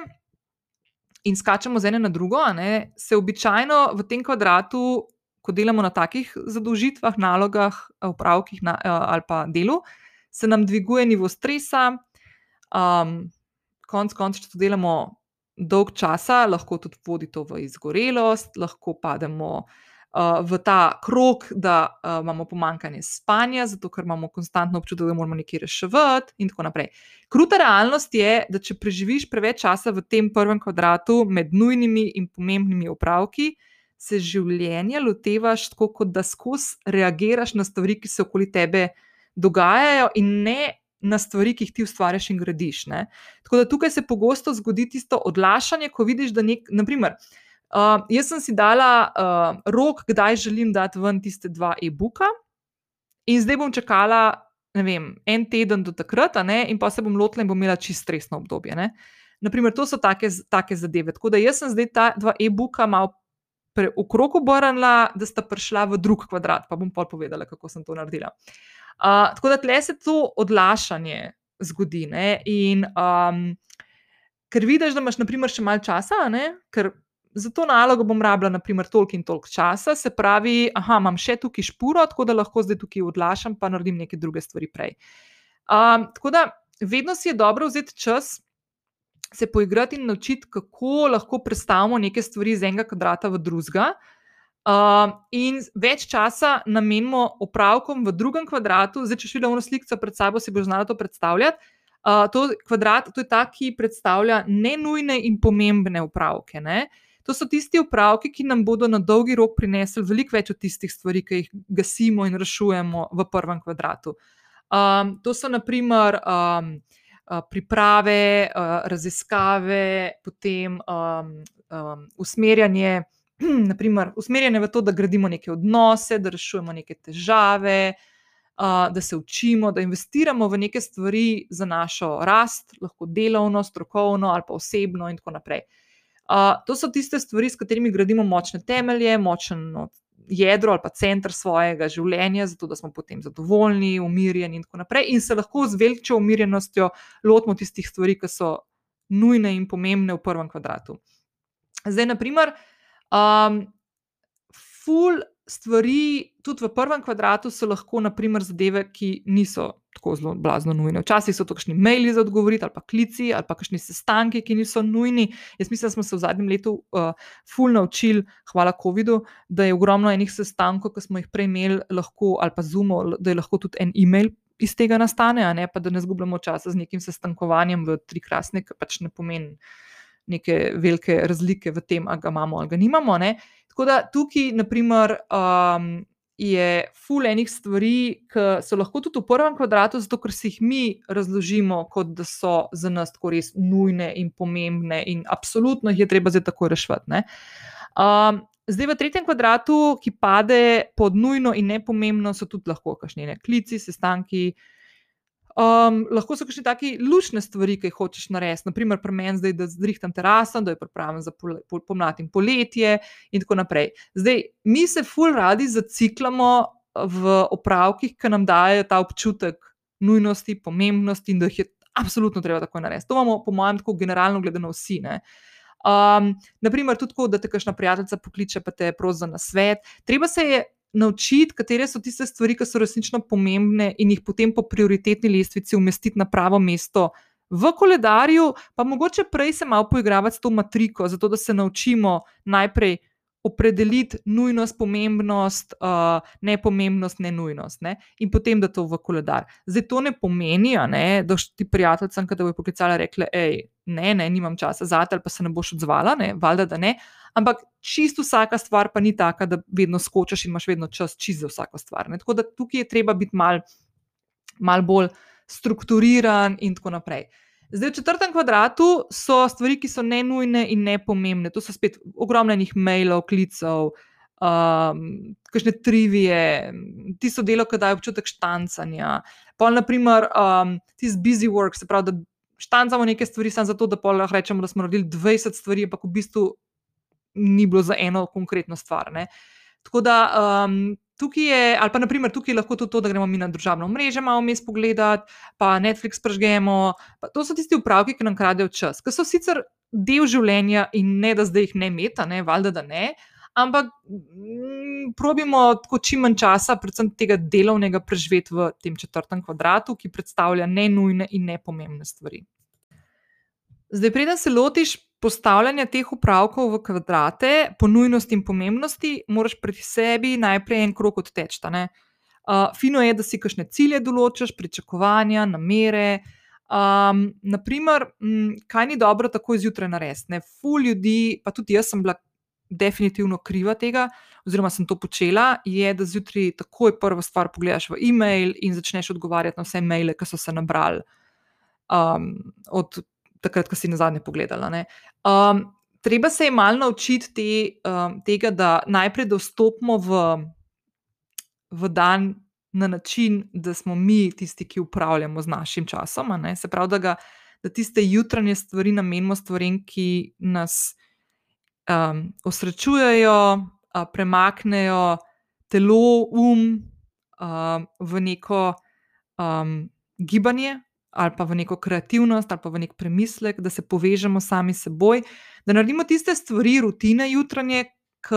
[SPEAKER 1] in skačemo z ene na drugo, ne, se običajno v tem kvadratu ko delamo na takih zadolžitvah, nalogah, upravkih na, eh, ali pa delu, se nam dviguje nivo stresa. Um, konc koncev, če to delamo dolg časa, lahko tudi vodi to v izgorelost, lahko pademo. Uh, v ta krog, da uh, imamo pomankanje spanja, zato ker imamo konstantno občutek, da moramo nekaj reševati, in tako naprej. Kruta realnost je, da če preživiš preveč časa v tem prvem kvadratu med nujnimi in pomembnimi upravki, uh, se življenja lotevaš tako, kot da skozi reagiraš na stvari, ki se okoli tebe dogajajo, in ne na stvari, ki jih ti ustvarjaš in gradiš. Ne? Tako da tukaj se pogosto zgodi tisto odlašanje, ko vidiš, da nek, naprimer. Uh, jaz sem si dala uh, rok, kdaj želim dati ven tiste dva e-booka, in zdaj bom čakala vem, en teden do takrat, in pa se bom lotila in bom imela čist stresno obdobje. Ne? Naprimer, to so take, take zadeve. Tako da jaz sem zdaj ta dva e-booka malo v krog obrnila, da sta prišla v drug kvadrat. Pa bom pa povedala, kako sem to naredila. Uh, tako da tle se to odlašanje zgodi. Ne? In um, ker vidiš, da imaš naprimer, še malo časa, ne? ker za to nalogo bom rabila toliko in toliko časa, se pravi, da imam še tukaj špuro, tako da lahko zdaj tukaj odlašam, pa naredim neke druge stvari prej. Um, tako da vedno si je dobro vzeti čas se poigrati in naučiti, kako lahko predstavimo neke stvari iz enega kvadrata v drugega. Uh, in več časa namenimo opravkom v drugem kvadratu, zdaj, če še vedno sliko pred sabo, si bo znala to predstavljati. Uh, to, kvadrat, to je ta, ki predstavlja ne nujne in pomembne opravke. Ne? To so tisti opravki, ki nam bodo na dolgi rok prinesli veliko več od tistih stvari, ki jih gasimo in rešujemo v prvem kvadratu. Um, to so naprimer. Um, priprave, raziskave, potem um, um, usmerjanje, naprimer, usmerjanje v to, da gradimo neke odnose, da rešujemo neke težave, uh, da se učimo, da investiramo v neke stvari za našo rast, lahko delovno, strokovno ali pa osebno, in tako naprej. Uh, to so tiste stvari, s katerimi gradimo močne temelje, močen jedro ali pa center svojega življenja, zato da smo potem zadovoljni, umirjeni in tako naprej. In se lahko z veliko umirjenostjo lotimo tistih stvari, ki so nujne in pomembne v prvem kvadratu. Zdaj, naprimer, um, full stvari, tudi v prvem kvadratu, so lahko naprimer, zadeve, ki niso tako zelo blazno nujne. Včasih so to kakšni maili za odgovoriti, ali pa klici, ali pa kakšni sestanki, ki niso nujni. Jaz mislim, da smo se v zadnjem letu uh, ful naučili, hvala COVID-u, da je ogromno enih sestankov, ki smo jih prej imeli, lahko, ali pa zumo, da je lahko tudi en e-mail. Iz tega nastane, ne? pa da ne zgubljamo časa z nekim sestankovanjem v tri krasne, ki pač ne pomeni neke velike razlike v tem, ali ga imamo ali ga nimamo. Ne? Tako da tukaj, naprimer, um, je ful enih stvari, ki so lahko tudi v prvem kvadratu, zato ker si jih mi razložimo, kot da so za nas tako res nujne in pomembne, in absolutno jih je treba zdaj tako rešiti. Um, zdaj v tretjem kvadratu, ki pade pod nujno in nepomembno, so tudi lahko kakšne klici, sestanki. Um, lahko so še taki lušne stvari, ki jih hočeš narediti. Naprimer, pri meni zdaj, da zrihtam teraso, da je pripravljen za pol, pol, pomlad in poletje, in tako naprej. Zdaj, mi se ful radi zaciklamo v opravkih, ki nam dajo ta občutek nujnosti, pomembnosti in da jih je absolutno treba tako narediti. To imamo, po mojem, tako generalno gledano vsi. Ne? Um, naprimer, tudi tako, da te kakšna prijateljica pokliče, pa te prosi za nasvet. Treba se je naučiti, katere so tiste stvari, ki so resnično pomembne, in jih potem po prioritetni lestvici umestiti na pravo mesto v koledarju, pa mogoče prej se malo poigravati s to matriko, zato da se naučimo najprej opredeliti nujnost, pomembnost, uh, nepomembnost, ne nujnost, ne? in potem da to v koledar. Zdaj to ne pomeni, ne, da ti prijateljcem, ki te bojo poklicali, rekli, hej, ne, ne, nimam časa za te, ali pa se ne boš odzvala, ne, valjda, da ne. Ampak čisto vsaka stvar pa ni taka, da vedno skočiš in imaš vedno čas čisto za vsako stvar. Ne? Tako da tukaj je treba biti mal, mal bolj strukturiran in tako naprej. Zdaj, v četrtem kvadratu so stvari, ki so ne nujne in ne pomembne. To so spet ogromnih mailov, klicev, um, kakšne trivije, ti so delo, ki dajo občutek štancanja. Pa, naprimer, um, ti z busy work, se pravi, da štancamo nekaj stvari samo zato, da lahko rečemo, da smo naredili 20 stvari, ampak v bistvu ni bilo za eno konkretno stvar. Ne. Tako da um, tukaj je, ali pa naprimer tukaj je lahko tudi to, da gremo mi na državno mrežo malo mes pogledati, pa Netflix prežgemo. Pa to so tisti upravki, ki nam kradejo čas, ki so sicer del življenja in ne da zdaj jih ne meta, ne valjda, da ne. Ampak mm, probimo tako čim manj časa, predvsem tega delovnega, preživeti v tem četrtem kvadratu, ki predstavlja ne nujne in nepomembne stvari. Zdaj, preden se lotiš postavljanja teh upravkov v kvadrate, po nujnosti in pomembnosti, moraš pri sebi najprej en krok odteči. Uh, fino je, da si kakšne cilje določiš, pričakovanja, namere. Um, naprimer, m, kaj ni dobro tako izjutraj narediti. Ful ljudi, pa tudi jaz sem bila definitivno kriva tega, oziroma sem to počela, je, da zjutraj takoj prvo stvar pogledaš v e-mail in začneš odgovarjati na vse maile, ki so se nabrali. Um, od takrat, ko si na zadnje pogledala. Um, treba se je malo naučiti te, um, tega, da najprej dostopimo v, v dan na način, da smo mi tisti, ki upravljamo z našim časom. Se pravi, da, ga, da tiste jutranje stvari namenimo stvarem, ki nas um, osrečujejo, uh, premaknejo telo, um uh, v neko um, gibanje, ali pa v neko kreativnost, ali pa v nek premislek, da se povežemo sami s seboj, da naredimo tiste stvari, rutine jutranje, k,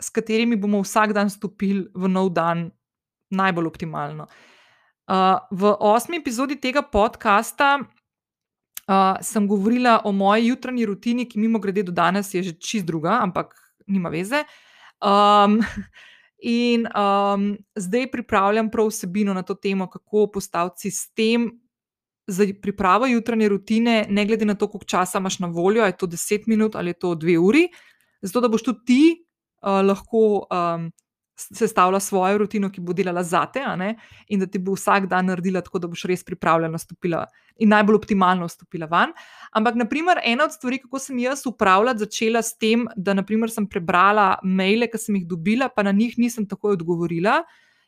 [SPEAKER 1] s katerimi bomo vsak dan stopili v nov dan najbolj optimalno. Uh, v osmi epizodi tega podcasta uh, sem govorila o moji jutranji rutini, ki mimo grede do danes je že čist druga, ampak nima veze. Um, In um, zdaj pripravljam prav vsebino na to temo, kako postaviti sistem za pripravo jutranje rutine, ne glede na to, koliko časa imaš na voljo, je to 10 minut ali je to 2 uri, zato da boš tudi ti uh, lahko um, sestavila svojo rutino, ki bo delala za te, in da ti bo vsak dan naredila tako, da boš res pripravljena stopila in najbolj optimalno stopila ven. Ampak, naprimer, ena od stvari, kako sem jaz upravljala, začela s tem, da naprimer, sem prebrala maile, ki sem jih dobila, pa na njih nisem takoj odgovorila,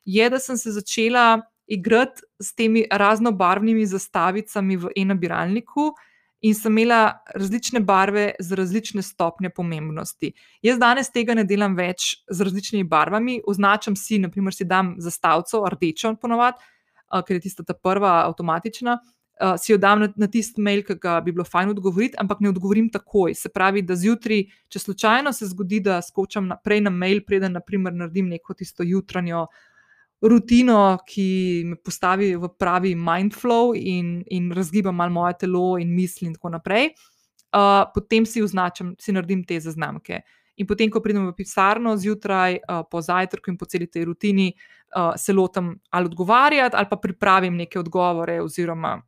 [SPEAKER 1] je, da sem se začela igrati s temi raznobarvnimi zastavicami v e-nabiralniku in sem imela različne barve z različne stopnje pomembnosti. Jaz danes tega ne delam več z različnimi barvami, označam si, naprimer, si dam zastavico, rdečo, ponovadi, ker je tista ta prva avtomatična. Uh, si jo dam na, na tisti mail, ki ga bi bilo fajn odgovoriti, ampak ne odgovorim takoj. Se pravi, da zjutraj, če slučajno se zgodi, da skočam naprej na mail, preden naprimer, naredim neko tisto jutranjo uh, rutino, ki me postavi v pravi mindflow in, in razgiba malo moje telo in misli, in tako naprej. Uh, potem si označim, si naredim te zaznamke. In potem, ko pridem v pisarno zjutraj, uh, po zajtrku in po celi tej rutini, uh, se lotim ali odgovarjati, ali pa pripravim neke odgovore, oziroma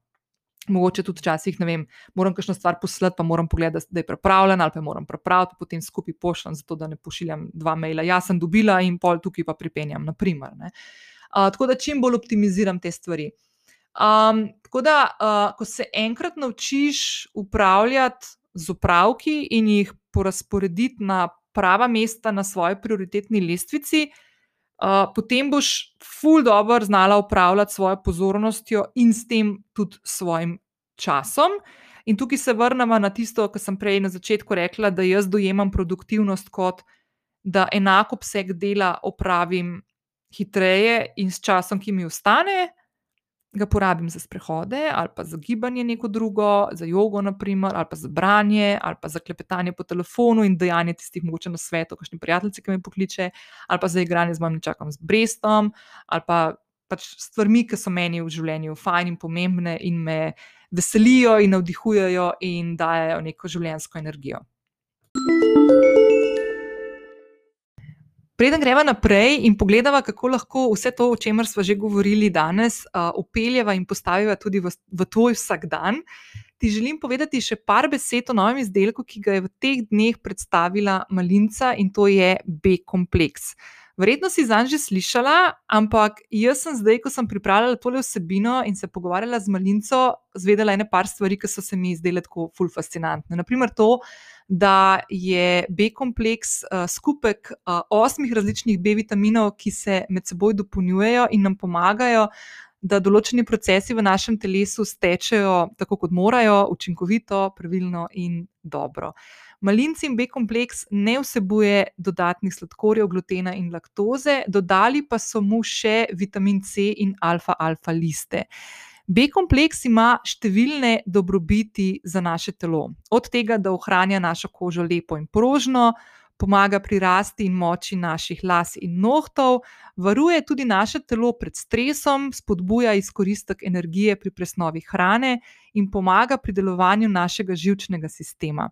[SPEAKER 1] Mogoče tudi včasih, ne vem, moram kakšno stvar poslati, pa moram pogledati, da je pripravljena, ali pa moram pripraviti, potem skupaj pošljem, zato da ne pošiljam dva maila. Jaz sem dobila in pol tukaj pa pripenjam, naprimer. Uh, tako da čim bolj optimiziram te stvari. Um, tako da, uh, ko se enkrat naučiš upravljati z upravki in jih porazporediti na prava mesta na svoji prioritetni lestvici, uh, potem boš ful dobro znala upravljati svojo pozornostjo in s tem tudi svojim časom. In tukaj se vrnemo na tisto, kar sem prej na začetku rekla, da jaz dojemam produktivnost kot da enako obseg dela opravim hitreje in s časom, ki mi ostane, ga porabim za sprehode ali pa za gibanje neko drugo, za jogo, naprimer, ali pa za branje, ali pa za klepetanje po telefonu in dejanje tistih mogoče na svetu, kakšni prijatelji, ki me pokliče, ali pa za igranje z mojim čakom z Brestom, ali pa pač stvarmi, ki so meni v življenju fajn in pomembne in me veselijo in navdihujejo in dajo neko življenjsko energijo. Preden greva naprej in pogledava, kako lahko vse to, o čemer smo že govorili danes, upeljeva in postaviva tudi v, v tvoj vsakdan, ti želim povedati še par besed o novem izdelku, ki ga je v teh dneh predstavila Malinca in to je B-kompleks. Verjetno si zanj že slišala, ampak jaz sem zdaj, ko sem pripravljala tole vsebino in se pogovarjala z Malinco, zvedela ene par stvari, ki so se mi zdele tako ful fascinantne. Naprimer to, da je B-kompleks uh, skupek uh, osmih različnih B-vitaminov, ki se med seboj dopolnjujejo in nam pomagajo, da določeni procesi v našem telesu stečejo tako, kot morajo, učinkovito, pravilno in dobro. Malinci in B-kompleks ne vsebuje dodatnih sladkorjev, glutena in laktoze, dodali pa so mu še vitamin C in alfa-alfa liste. B-kompleks ima številne dobrobiti za naše telo. Od tega, da ohranja našo kožo lepo in prožno, pomaga pri rasti in moči naših las in nohtov, varuje tudi naše telo pred stresom, spodbuja izkoristek energije pri presnovi hrane in pomaga pri delovanju našega žilčnega sistema.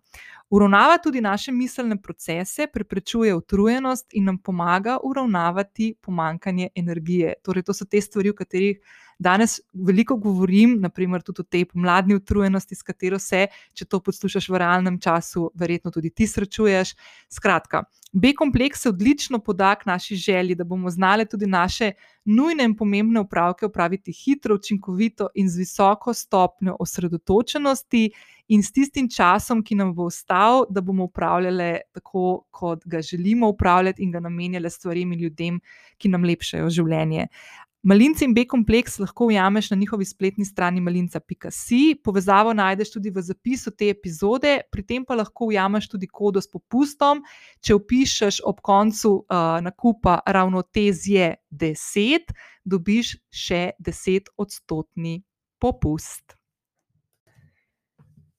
[SPEAKER 1] Uravnava tudi naše miselne procese, preprečuje utrujenost in nam pomaga uravnavati pomankanje energije. Torej, to so te stvari, o katerih danes veliko govorim, naprimer tudi o tej pomladni utrujenosti, s katero se, če to poslušaš v realnem času, verjetno tudi ti srečuješ. Skratka, B-kompleks se odlično poda k naši želji, da bomo znali tudi naše nujne in pomembne upravke upraviti hitro, učinkovito in z visoko stopnjo osredotočenosti. In s tistim časom, ki nam bo ostal, da bomo upravljali tako, kot ga želimo upravljati, in ga namenjali stvarem in ljudem, ki nam lepšajo življenje. Malinci in B-kompleks lahko ujameš na njihovi spletni strani malinca.si, povezavo najdeš tudi v zapisu te epizode, pri tem pa lahko ujameš tudi kodo s popustom. Če upišeš ob koncu uh, nakupa ravnotezje 10, dobiš še 10 odstotni popust.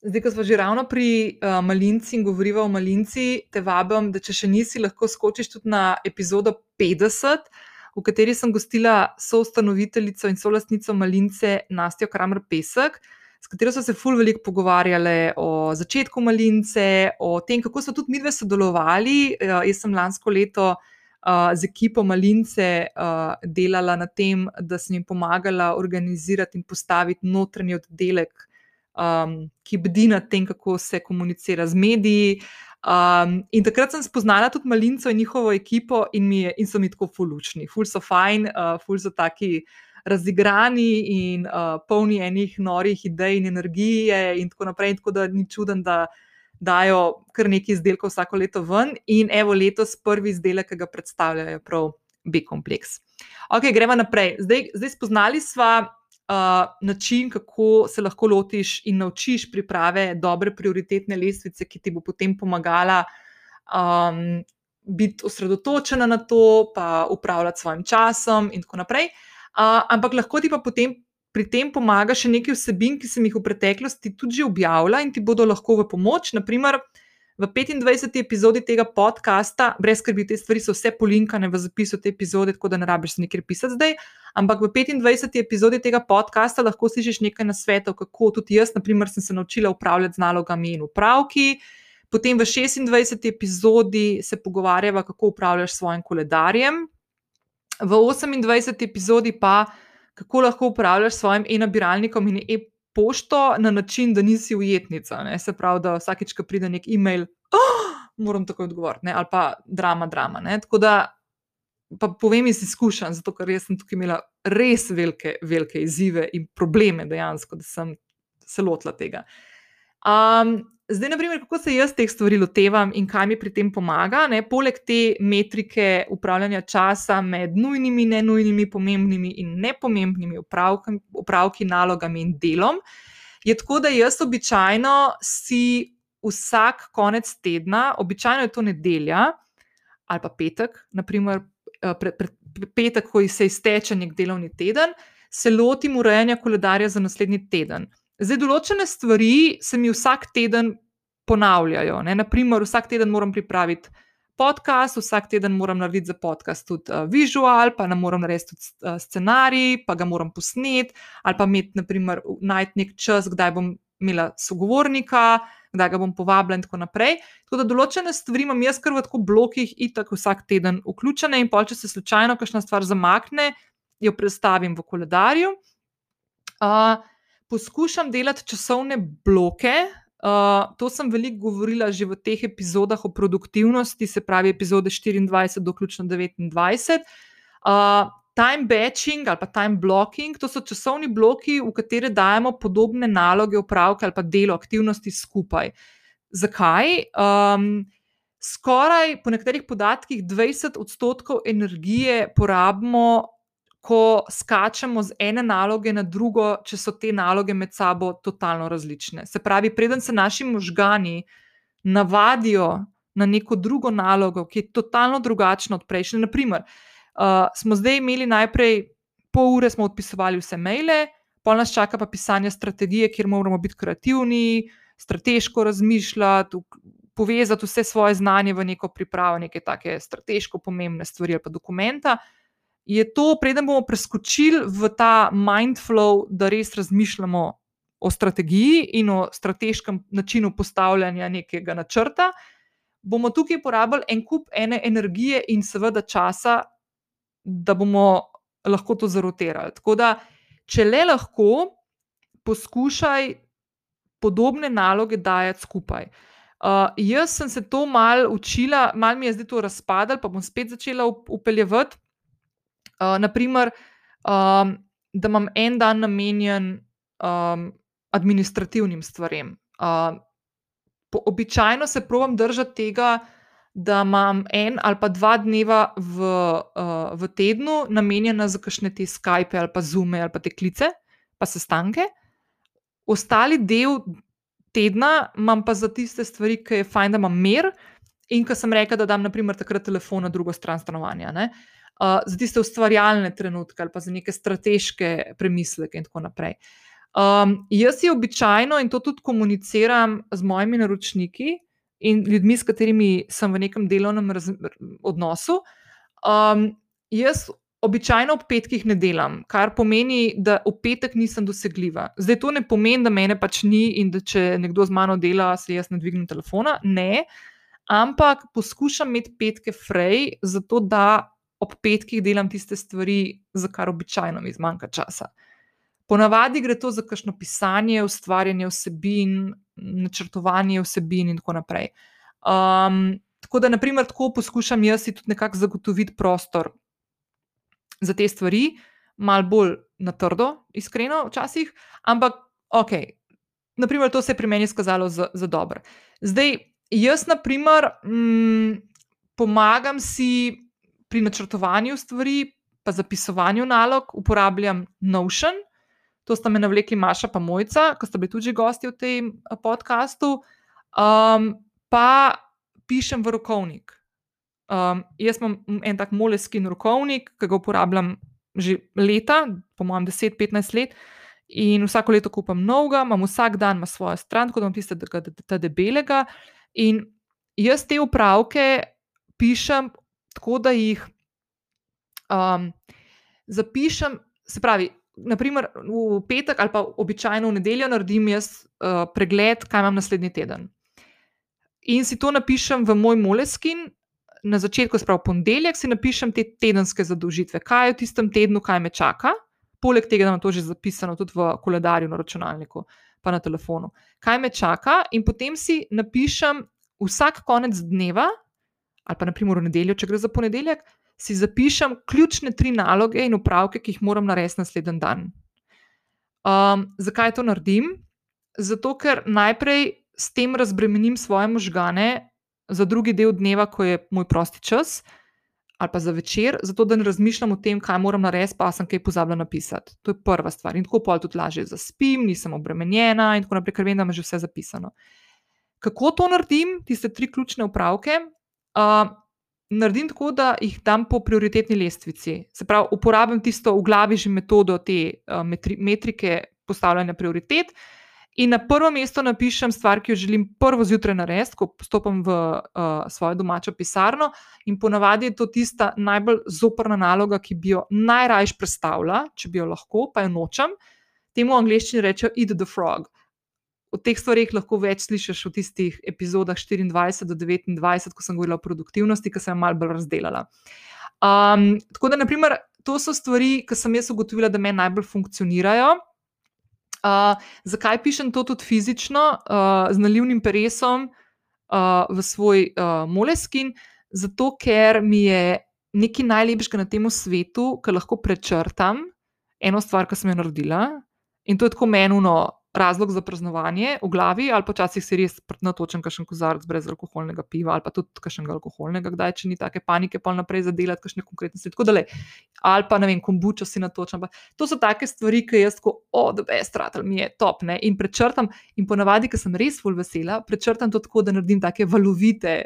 [SPEAKER 1] Zdaj, ko smo že ravno pri uh, malinci in govorimo o malinci, te vabim, da če še nisi, lahko skočiš tudi na epizodo 50 v kateri sem gostila soustanoviteljico in solastnico Malince Nastjo Kramer Pesek, s katero so se ful veliko pogovarjali o začetku Malince, o tem, kako so tudi mi dve sodelovali. Uh, jaz sem lansko leto uh, z ekipo Malince uh, delala na tem, da sem jim pomagala organizirati in postaviti notranji oddelek, um, ki bdi nad tem, kako se komunicira z mediji. Um, in takrat sem spoznala tudi Malinco in njihovo ekipo, in, je, in so mi tako fulučni, ful so fajn, uh, ful so taki razigrani in uh, polni enih norih idej in energije, in tako naprej. In tako da ni čuden, da dajo kar nekaj izdelkov vsako leto ven, in evo letos prvi izdelek, ki ga predstavljajo, prav B-kompleks. Ok, gremo naprej. Zdaj, zdaj spoznali smo način, kako se lahko lotiš in naučiš priprave dobre prioritetne lestvice, ki ti bo potem pomagala um, biti osredotočena na to, pa upravljati svojim časom in tako naprej. Uh, ampak lahko ti pa potem. Pri tem pomaga še nekaj vsebin, ki sem jih v preteklosti tudi objavila in ti bodo lahko v pomoč. Naprimer, v 25. epizodi tega podcasta, brez skrbi, te stvari so vse polinkane v zapisu te epizode, tako da ne rabiš se nekaj pisati zdaj. Ampak v 25. epizodi tega podcasta lahko slišiš nekaj na svetu, kako tudi jaz, naprimer, sem se naučila upravljati z nalogami in upravki. Potem v 26. epizodi se pogovarjava, kako upravljaš s svojim koledarjem. V 28. epizodi pa, kako lahko upravljaš s svojim e-nabiralnikom in e-pošto na način, da nisi ujetnica. Ne? Se pravi, da vsakeč, ko pride nek e-mail, oh, moram takoj odgovoriti, ali pa drama, drama. Ne? Tako da pa povem iz izkušenj, zato ker sem tukaj imela res velike, velike izzive in probleme, dejansko, da sem se lotila tega. Um, zdaj, naprimer, kako se jaz teh stvari lotevam in kaj mi pri tem pomaga, ne? poleg te metrike upravljanja časa med nujnimi, nenujnimi, pomembnimi in nepomembnimi upravki, upravki nalogami in delom, je tako, da jaz običajno si vsak konec tedna, običajno je to nedelja ali pa petek, naprimer, pre, pre, petek, ko se izteče nek delovni teden, se lotim urejanja koledarja za naslednji teden. Zdaj, določene stvari se mi vsak teden ponavljajo. Ne? Naprimer, vsak teden moram pripraviti podcast, vsak teden moram narediti za podcast tudi uh, vizual, pa ne moram narediti tudi uh, scenarij, pa ga moram posneti, ali pa imeti, naprimer, najti nek čas, kdaj bom imela sogovornika, kdaj ga bom povabila in tako naprej. Tako da določene stvari imam jaz kar v tako blokih, in tako vsak teden vključene, in pol, če se slučajno kakšna stvar zamakne, jo predstavim v koledarju. Uh, poskušam delati časovne bloke. Uh, to sem veliko govorila že v teh epizodah o produktivnosti, se pravi, epizode 24 do ključno 29. Uh, time batching ali pa time blocking, to so časovni bloki, v katere dajemo podobne naloge, upravke ali pa delo, aktivnosti skupaj. Zakaj? Um, skoraj po nekaterih podatkih 20 odstotkov energije porabimo ko skačemo z ene naloge na drugo, če so te naloge med sabo totalno različne. Se pravi, preden se naši možgani navadijo na neko drugo nalogo, ki je totalno drugačna od prejšnje. Naprimer, uh, smo zdaj imeli najprej pol ure, smo odpisovali vse maile, pol nas čaka pa pisanje strategije, kjer moramo biti kreativni, strateško razmišljati. Povezati vse svoje znanje v neko pripravo, neke take strateško pomembne stvari ali pa dokumenta, uh, je to, preden bomo preskočili v ta mindflow, da res razmišljamo o strategiji in o strateškem načinu postavljanja nekega načrta, bomo tukaj porabili en kup ene energije in seveda časa, da bomo lahko to zarotirali. Tako da, če le lahko, poskušaj podobne naloge dajati skupaj. Uh, jaz sem se to malo učila, malo mi je zdaj to razpadalo, pa bom spet začela upeljevati. Uh, naprimer, um, da imam en dan namenjen um, administrativnim stvarem. Uh, po, običajno se pravim držati tega, da imam en ali pa dva dneva v, uh, v tednu namenjena za kakšne te Skype ali pa Zoom ali pa te klice, pa sestanke. Ostali del tedna imam pa za tiste stvari, ki je fajn, da imam mir. In ko sem rekel, da dam naprimer takrat telefon na drugo stran stanovanja. Uh, uh, za tiste ustvarjalne trenutke ali pa za neke strateške premisleke in tako naprej. Um, jaz si običajno in to tudi komuniciram z mojimi naročniki in ljudmi, s katerimi sem v nekem delovnem odnosu. Um, jaz običajno ob petkih ne delam, kar pomeni, da v petek nisem dosegljiva. Zdaj to ne pomeni, da mene pač ni in da če nekdo z mano dela, se jaz ne dvignem telefona. Ne. Ampak poskušam imeti petke frej, zato da ob petkih delam tiste stvari, za kar običajno mi zmanjka časa. Ponavadi gre to za kakšno pisanje, ustvarjanje vsebin, načrtovanje vsebin in tako naprej. Um, tako da, naprimer, tako poskušam jaz tudi nekako zagotoviti prostor za te stvari, malo bolj na trdo, iskreno, včasih, ampak ok, naprimer, to se je pri meni izkazalo za, za dobro. Zdaj, jaz, naprimer, mm, pomagam si pri načrtovanju stvari, pa zapisovanju nalog, uporabljam Notion. To sta me navlekli Maša in Mojca, ki sta bili tudi gosti v tem eh, podkastu. Um, pa pišem v rokovnik. Um, jaz imam en tak moleskin rokovnik, ki ga uporabljam že leta, po mojem, 10-15 let. In vsako leto kupam novega, imam vsak dan na svojo stran, da imam tiste debelega. In jaz te upravke pišem tako da jih um, zapišem. Se pravi, naprimer, v petek ali pa običajno v nedeljo naredim jaz uh, pregled, kaj imam naslednji teden. In si to napišem v moj moleskin. Na začetku, spravo ponedeljek, si napišem te tedenske zadolžitve, kaj je v tistem tednu, kaj me čaka. Poleg tega, da imam to že zapisano tudi v koledarju na računalniku, pa na telefonu, kaj me čaka, in potem si napišem vsak konec dneva, ali pa naprimer v nedeljo, če gre za ponedeljek, si zapišem ključne tri naloge in upravke, ki jih moram narediti naslednji dan. Um, zakaj to naredim? Zato, ker najprej s tem razbremenim svoje možgane za drugi del dneva, ko je moj prosti čas, ali pa za večer, zato da ne razmišljam o tem, kaj moram narediti, pa sem kaj pozabila napisati. To je prva stvar. In tako pol tudi lažje zaspim, nisem obremenjena in tako naprej, ker vem, da ima že vse zapisano. Kako to naredim, tiste tri ključne upravke? Uh, naredim tako, da jih dam po prioritetni lestvici. Se pravi, uporabim tisto v glavi že metodo te uh, metri, metrike postavljanja prioritet. In na prvo mesto napišem stvar, ki jo želim prvo zjutraj narediti, ko stopim v uh, svojo domačo pisarno. In ponavadi je to tista najbolj zoprna naloga, ki bi jo najrajš predstavila, če bi jo lahko, pa jo nočem. Temu v angleščini rečejo eat the frog. O teh stvarih lahko več slišiš v tistih epizodah 24 do 29, ko sem govorila o produktivnosti, ki sem jo malo bolj razdelila. Um, tako da, naprimer, to so stvari, ki sem jaz ugotovila, da me najbolj funkcionirajo. Uh, zakaj pišem to tudi fizično, uh, z nalivnim peresom uh, v svoj uh, moleskin? Zato, ker mi je nekaj najlepšega na tem svetu, kar lahko prečrtam eno stvar, ki sem jo naredila. In to je tako menuno, razlog za praznovanje v glavi, ali počasih si res natočen, kakšen kozarc brez alkoholnega piva, ali pa tudi kakšnega alkoholnega, kdaj, če ni take panike, pa naprej zadelati kakšne konkretne stvari. Ali pa ne vem, kombučo si natočen. To so take stvari, ki jaz tako, o, da je stratel, mi je top. Ne? In prečrtam, in ponavadi, ker sem res full vesela, prečrtam to tako, da naredim take valovite.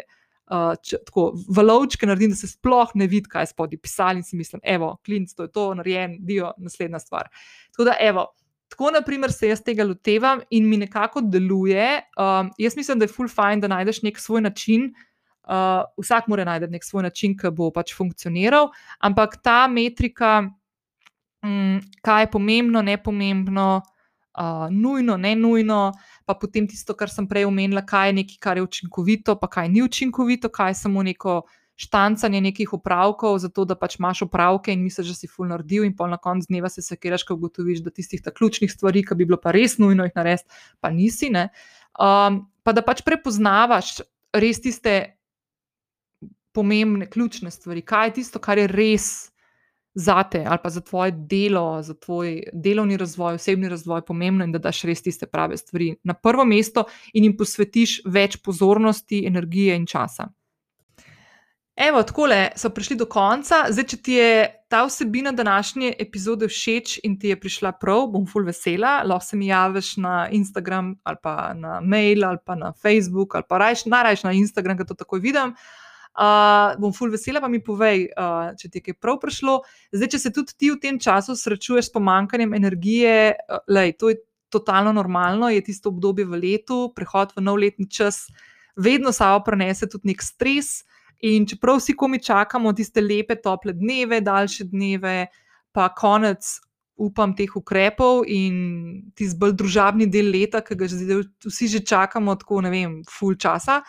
[SPEAKER 1] Uh, če, tako valovčke naredim, da se sploh ne vidi, kaj je spodaj pisali, in si mislim, evo, klinc, to je to, narejen, dio, naslednja stvar. Tako da, evo, Tako, na primer, se jaz tega lotevam in mi nekako deluje. Um, jaz mislim, da je full fine, da najdeš nek svoj način. Uh, vsak mora najti nek svoj način, ki bo pač funkcioniral, ampak ta metrika, um, kaj je pomembno, ne pomembno, uh, nujno, ne nujno, pa potem tisto, kar sem prej omenila, kaj je nekaj, kar je učinkovito, pa kaj ni učinkovito, kaj je samo neko štancanje nekih opravkov, zato da pač imaš opravke in misliš, da si full naredil, in pa na koncu dneva se sekiraš, ko ugotoviš, da tistih ključnih stvari, ki bi bilo pa res nujno jih narediti, pa nisi. Um, pa da pač prepoznavaš res tiste pomembne, ključne stvari, kaj je tisto, kar je res. Zate ali pa za tvoje delo, za tvoj delovni razvoj, osebni razvoj, pomembno je, da daš res tiste prave stvari na prvo mesto in jim posvetiš več pozornosti, energije in časa. Evo, tako so prišli do konca. Zdaj, če ti je ta vsebina današnje epizode všeč in ti je prišla prav, bom full vesela. Lahko se mi javiš na Instagram ali pa na mail ali pa na Facebook ali pa rajš, najrajš na Instagram, da to takoj vidim. Uh, bom full vesela, pa mi povej, uh, če ti je kaj prav prišlo. Zdaj, če se tudi ti v tem času srečuješ s pomankanjem energije, uh, lej, to je totalno normalno, je tisto obdobje v letu, prehod v novletni čas, vedno samo prenese tudi nek stres. In čeprav vsi komi čakamo tiste lepe, tople dneve, daljše dneve, pa konec, upam, teh ukrepov in tisti bolj družabni del leta, ki ga zdaj vsi že čakamo, tako ne vem, full časa.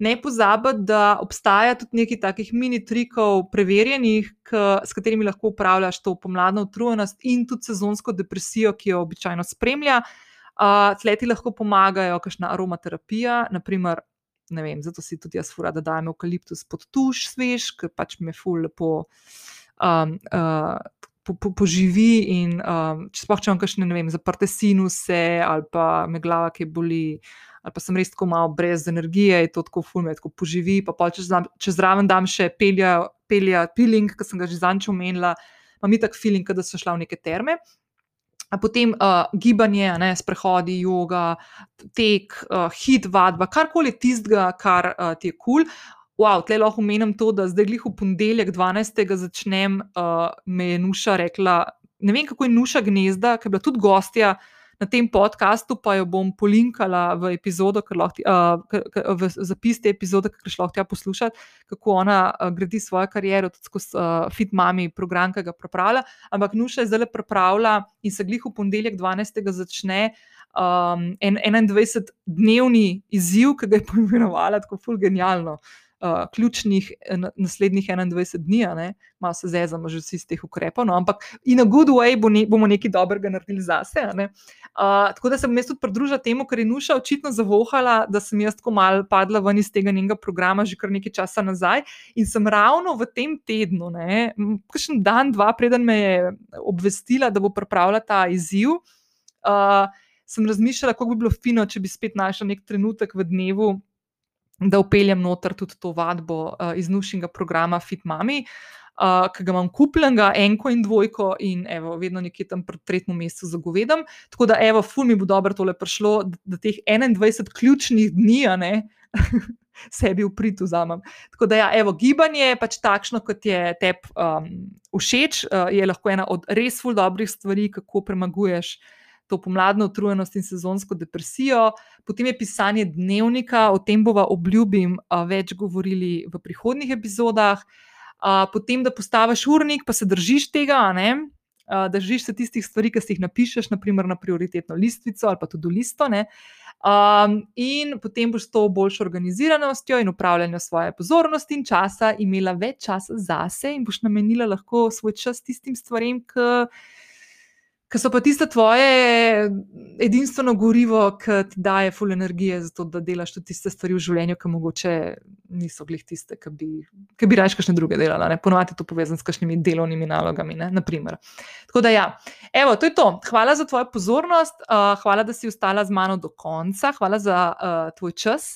[SPEAKER 1] Ne pozabiti, da obstaja tudi nekaj takih mini trikov, preverjenih, k, s katerimi lahko upravljaš to pomladno utrujenost in tudi sezonsko depresijo, ki jo običajno spremlja. Uh, Tleti lahko pomagajo, kakšna aromaterapija, naprimer ne vem, zato si tudi jaz fura, da dajem eukaliptus pod tuš, svež, ker pač me ful lepo um, uh, po, po, poživi. In um, če sploh če imam kakšne, ne vem, zaprte sinuse ali pa me glava, ki boli. Ali pa sem res tako malo brez energije, je to tako fulme, tako poživi. Pa če, če zraven dam še pelja, pelja peeling, ki sem ga že zanč omenila, imam tak feeling, da sem šla v neke terme. Potem uh, gibanje, ne, sprehodi, yoga, tek, uh, hit, vadba, karkoli tistega, kar uh, ti je kul. Cool. Wow, tle lahko omenim to, da zdaj glih v ponedeljek 12. začnem, uh, me je Nuša rekla, ne vem kako je Nuša gnezda, ker je bila tudi gostja na tem podkastu, pa jo bom polinkala v epizodo, lahko, uh, v zapis te epizode, ki lahko tja poslušate, kako ona uh, gradi svojo kariero, tudi skozi uh, Fit Mami program, ki ga pripravlja. Ampak Nuša je zdaj pripravila in se glih v ponedeljek 12. začne. Um, en 21-dnevni izziv, ki ga je poimenovala tako fulgenijalno. Uh, ključnih naslednjih 21 dni, malo se zezamo že vsi iz teh ukrepov, no, ampak in a good way bo ne, bomo nekaj dobrega naredili zase. Uh, tako da se bom jaz tudi pridružila temu, kar je Nuša očitno zavohala, da sem jaz tako mal padla ven iz tega njenega programa že kar nekaj časa nazaj. In sem ravno v tem tednu, kakšen dan, dva, preden me je obvestila, da bo pripravila ta izziv. Uh, sem razmišljala, kako bi bilo fino, če bi spet našla nek trenutek v dnevu, da upeljem noter tudi to vadbo uh, iz nušnjega programa Fit Mami. Uh, ki ga imam kupljenega, enko in dvojko, in evo, vedno nekje tam pred tretjim mesecem zagovedam. Tako da, evo, ful mi bo dobro tole prišlo, da, teh 21 ključnih dni, a ne, sebi v prid vzamem. Tako da, ja, evo, gibanje je pač takšno, kot je tebi um, všeč, uh, je lahko ena od res ful dobrih stvari, kako premaguješ to pomladno utrujenost in sezonsko depresijo. Potem je pisanje dnevnika, o tem bova obljubim več govorili v prihodnih epizodah. Potem, da postaviš urnik, pa se držiš tega, uh, držiš se tistih stvari, ki si jih napišeš, naprimer na prioritetno listvico ali pa tudi listo. Ne? Um, in potem boš to boljšo organiziranostjo in upravljanjem svoje pozornosti in časa imela več časa zase in boš namenila lahko svoj čas tistim stvarem, ki ki so pa tiste tvoje edinstveno gorivo, ki ti daje full energije, zato da delaš tudi tiste stvari v življenju, ki mogoče niso glih tiste, ki bi, ki bi raje kakšne druge delala. Ponovadi je to povezano s kakšnimi delovnimi nalogami. Ne? Naprimer. Tako da, ja, evo, to je to. Hvala za tvojo pozornost, uh, hvala, da si ostala z mano do konca, hvala za uh, tvoj čas.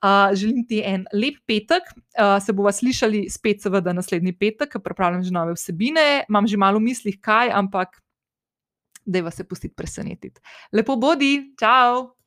[SPEAKER 1] Uh, želim ti en lep petek, uh, se bomo slišali spet, seveda, naslednji petek, ker pripravljam že nove vsebine. Imam že malo v mislih, kaj, ampak da vas je pustiti presenetiti. Lepo bodi, čau!